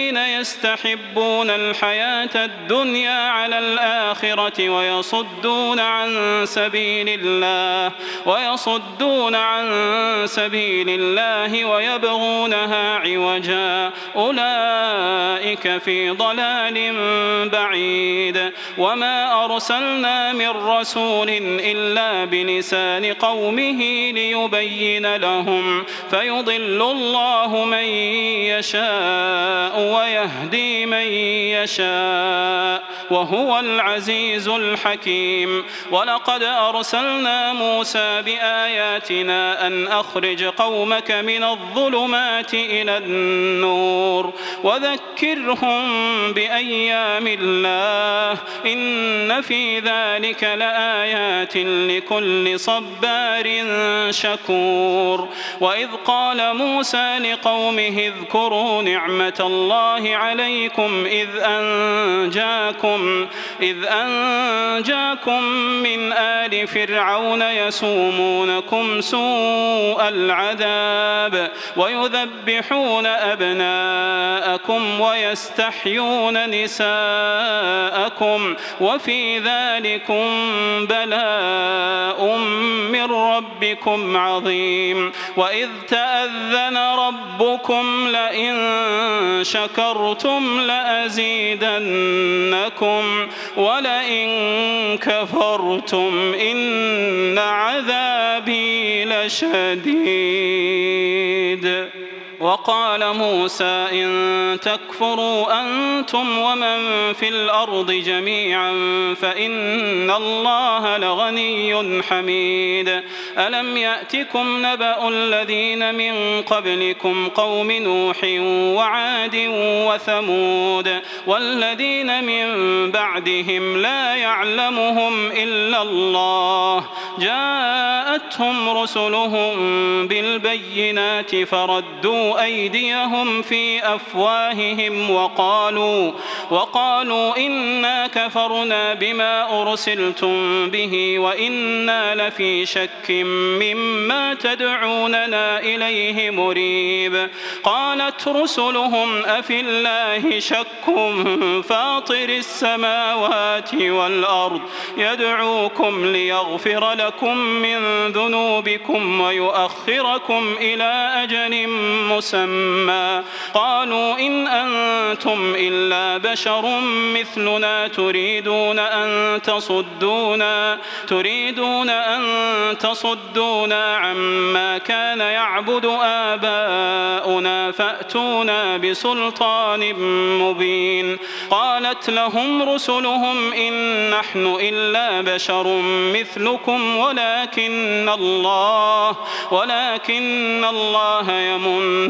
الذين يستحبون الحياة الدنيا على الآخرة ويصدون عن سبيل الله ويصدون عن سبيل الله ويبغونها عوجا. أولئك في ضلال بعيد. وما أرسلنا من رسول إلا بلسان قومه ليبين لهم. فيضل الله من يشاء ويهدي من يشاء وهو العزيز الحكيم. ولقد أرسلنا موسى بآياتنا أن أخرج قومك من الظلمات إلى النور وذكرهم بأيام الله إن في ذلك لآيات لكل صبار شكور. وإذ قال موسى لقومه اذكروا نعمة الله عليكم إذ أنجاكم إذ أنجاكم من آل فرعون يسومونكم سوء العذاب ويذبحون أبناءكم ويستحيون نساءكم وفي ذلكم بلاء من ربكم عظيم. وإذ تأذن ربكم لئن شكرتم لأزيدنكم ولئن كفرتم إن عذابي لشديد. وقال موسى إن تكفروا أنتم ومن في الأرض جميعا فإن الله لغني حميد. ألم يأتكم نبأ الذين من قبلكم قوم نوح وعاد وثمود والذين من بعدهم لا يعلمهم إلا الله. جاءتهم رسلهم بالبينات فردوا أيديهم في أفواههم وقالوا وقالوا إنا كفرنا بما أرسلتم به وإنا لفي شك مما تدعوننا إليه مريب. قالت رسلهم أفي الله شك فاطر السماوات والأرض يدعوكم ليغفر لكم من ذنوبكم ويؤخركم إلى أجل مسمى قالوا إن أنتم إلا بشر مثلنا تريدون أن تصدونا تريدون أن تصدونا عما كان يعبد آباؤنا فأتونا بسلطان مبين. قالت لهم رسلهم إن نحن إلا بشر مثلكم ولكن الله ولكن الله يمن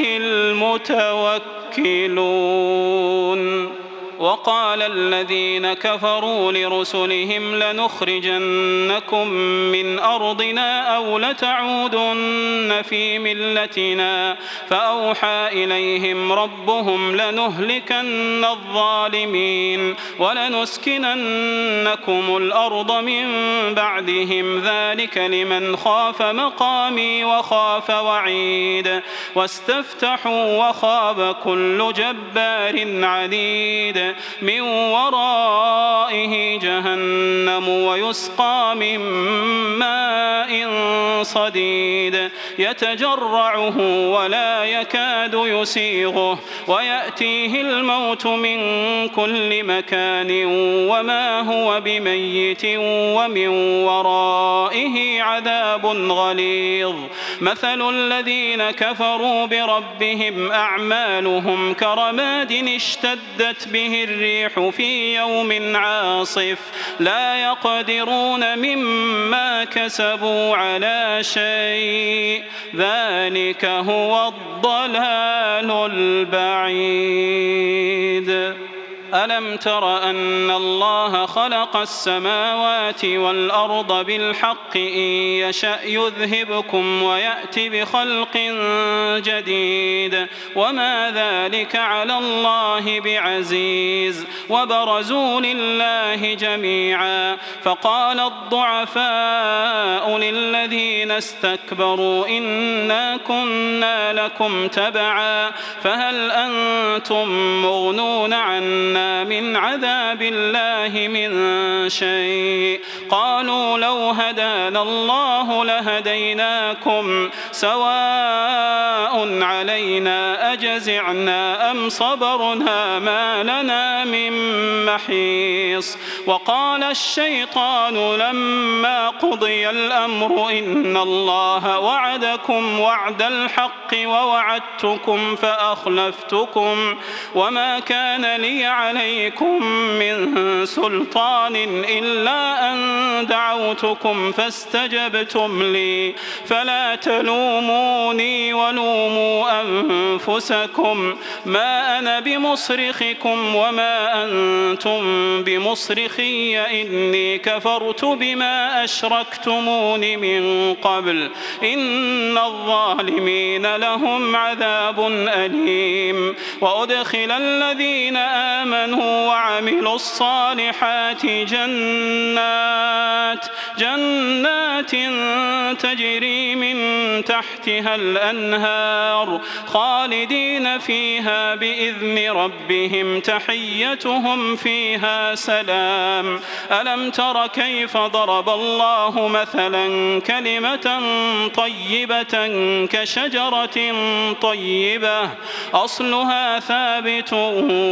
المتوكلون. وقال الذين كفروا لرسلهم لنخرجنكم من أرضنا أو لتعودن في ملتنا فأوحى إليهم ربهم لنهلكن الظالمين ولنسكننكم الأرض من بعدهم ذلك لمن خاف مقامي وخاف وعيد واستفتحوا وخاب كل جبار عنيد من ورائه جهنم ويسقى من ماء صديد يتجرعه ولا يكاد يسيغه ويأتيه الموت من كل مكان وما هو بميت ومن ورائه عذاب غليظ مثل الذين كفروا بربهم أعمالهم كرماد اشتدت به الريح في يوم عاصف. لا يقدرون مما كسبوا على شيء. ذلك هو الضلال البعيد. ألم تر أن الله خلق السماوات والأرض بالحق إن يشأ يذهبكم ويأتي بخلق جديد وما ذلك على الله بعزيز وبرزوا لله جميعا فقال الضعفاء للذين استكبروا إنا كنا لكم تبعا فهل أنتم مغنون عنا من عذاب الله من شيء. قالوا لو هدانا الله لهديناكم سواء علينا أجزعنا أم صبرنا ما لنا من محيص. وقال الشيطان لما قضي الأمر إن الله وعدكم وعد الحق ووعدتكم فأخلفتكم وما كان لي عليكم من سلطان إلا أن دعوتكم فاستجبتم لي. فلا تلوموني ولوموا أنفسكم. ما أنا بمصرخكم وما أنتم بمصرخي. إني كفرت بما أشركتمون من قبل. إن الظالمين لهم عذاب أليم. وأدخل الذين آمنوا وعملوا الصالحات جنات جنات تجري من تحتها الأنهار خالدين فيها بإذن ربهم تحيتهم فيها سلام. ألم تر كيف ضرب الله مثلا كلمة طيبة كشجرة طيبة؟ أصلها ثابت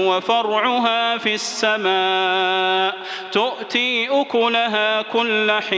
وفرعها في السماء تؤتي أكلها كل حين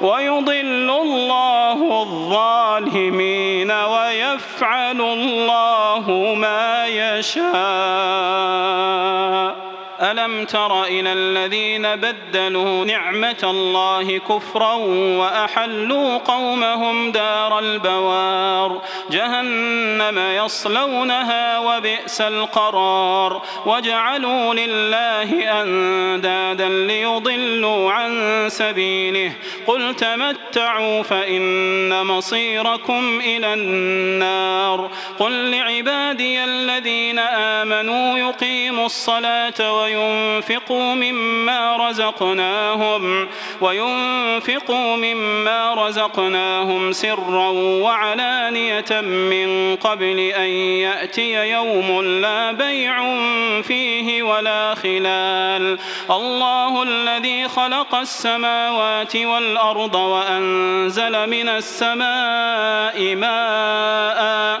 ويضل الله الظالمين ويفعل الله ما يشاء. ألم تر إلى الذين بدلوا نعمة الله كفرا وأحلوا قومهم دار البوار؟ جهنم يصلونها وبئس القرار. وجعلوا لله أندادا ليضلوا عن سبيله. قل تمتعوا فإن مصيركم إلى النار. قل لعبادي الذين آمنوا يقيموا الصلاة وينفقوا مما رزقناهم وينفقوا مما رزقناهم سرا وعلانية من قبل أن يأتي يوم لا بيع فيه ولا خلال. الله الذي خلق السماوات والأرض وأنزل من السماء ماء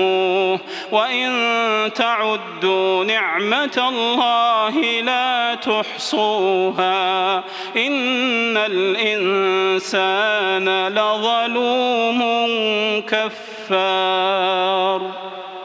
وإن تعدوا نعمة الله لا تحصوها إن الإنسان لظلوم كفار.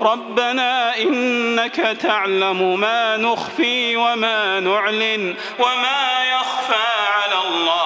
ربنا إنك تعلم ما نخفي وما نعلن وما يخفى على الله.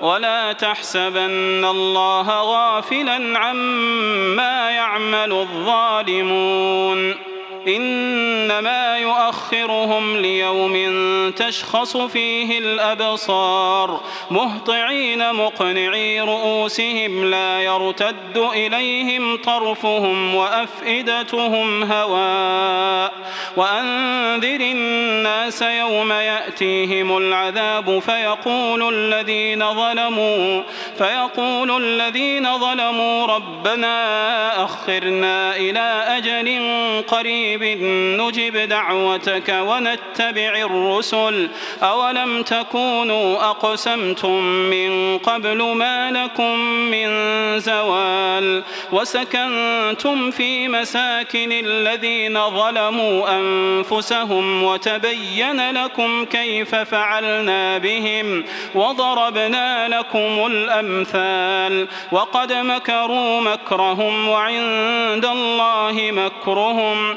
ولا تحسبن الله غافلا عما يعمل الظالمون إنما يؤخرهم ليوم تشخص فيه الأبصار مهطعين مقنعي رؤوسهم لا يرتد إليهم طرفهم وأفئدتهم هواء وأنذر الناس يوم يأتيهم العذاب فيقول الذين ظلموا فيقول الذين ظلموا ربنا أخرنا إلى أجل قريب قريب نجب دعوتك ونتبع الرسل أولم تكونوا أقسمتم من قبل ما لكم من زوال وسكنتم في مساكن الذين ظلموا أنفسهم وتبين لكم كيف فعلنا بهم وضربنا لكم الأمثال وقد مكروا مكرهم وعند الله مكرهم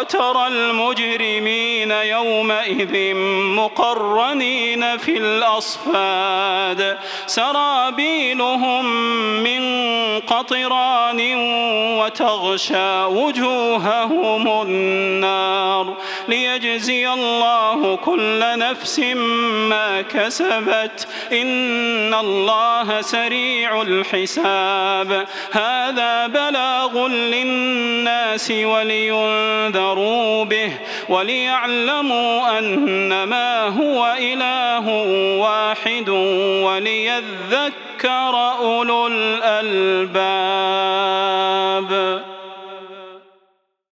وترى المجرمين يومئذ مقرنين في الأصفاد. سرابيلهم من قطران وتغشى وجوههم النار ليجزي الله كل نفس ما كسبت. إن الله سريع الحساب. هذا بلاغ للناس ولينذروا به وليعلموا أنما هو إله واحد وليذكر ذكر أولو الألباب.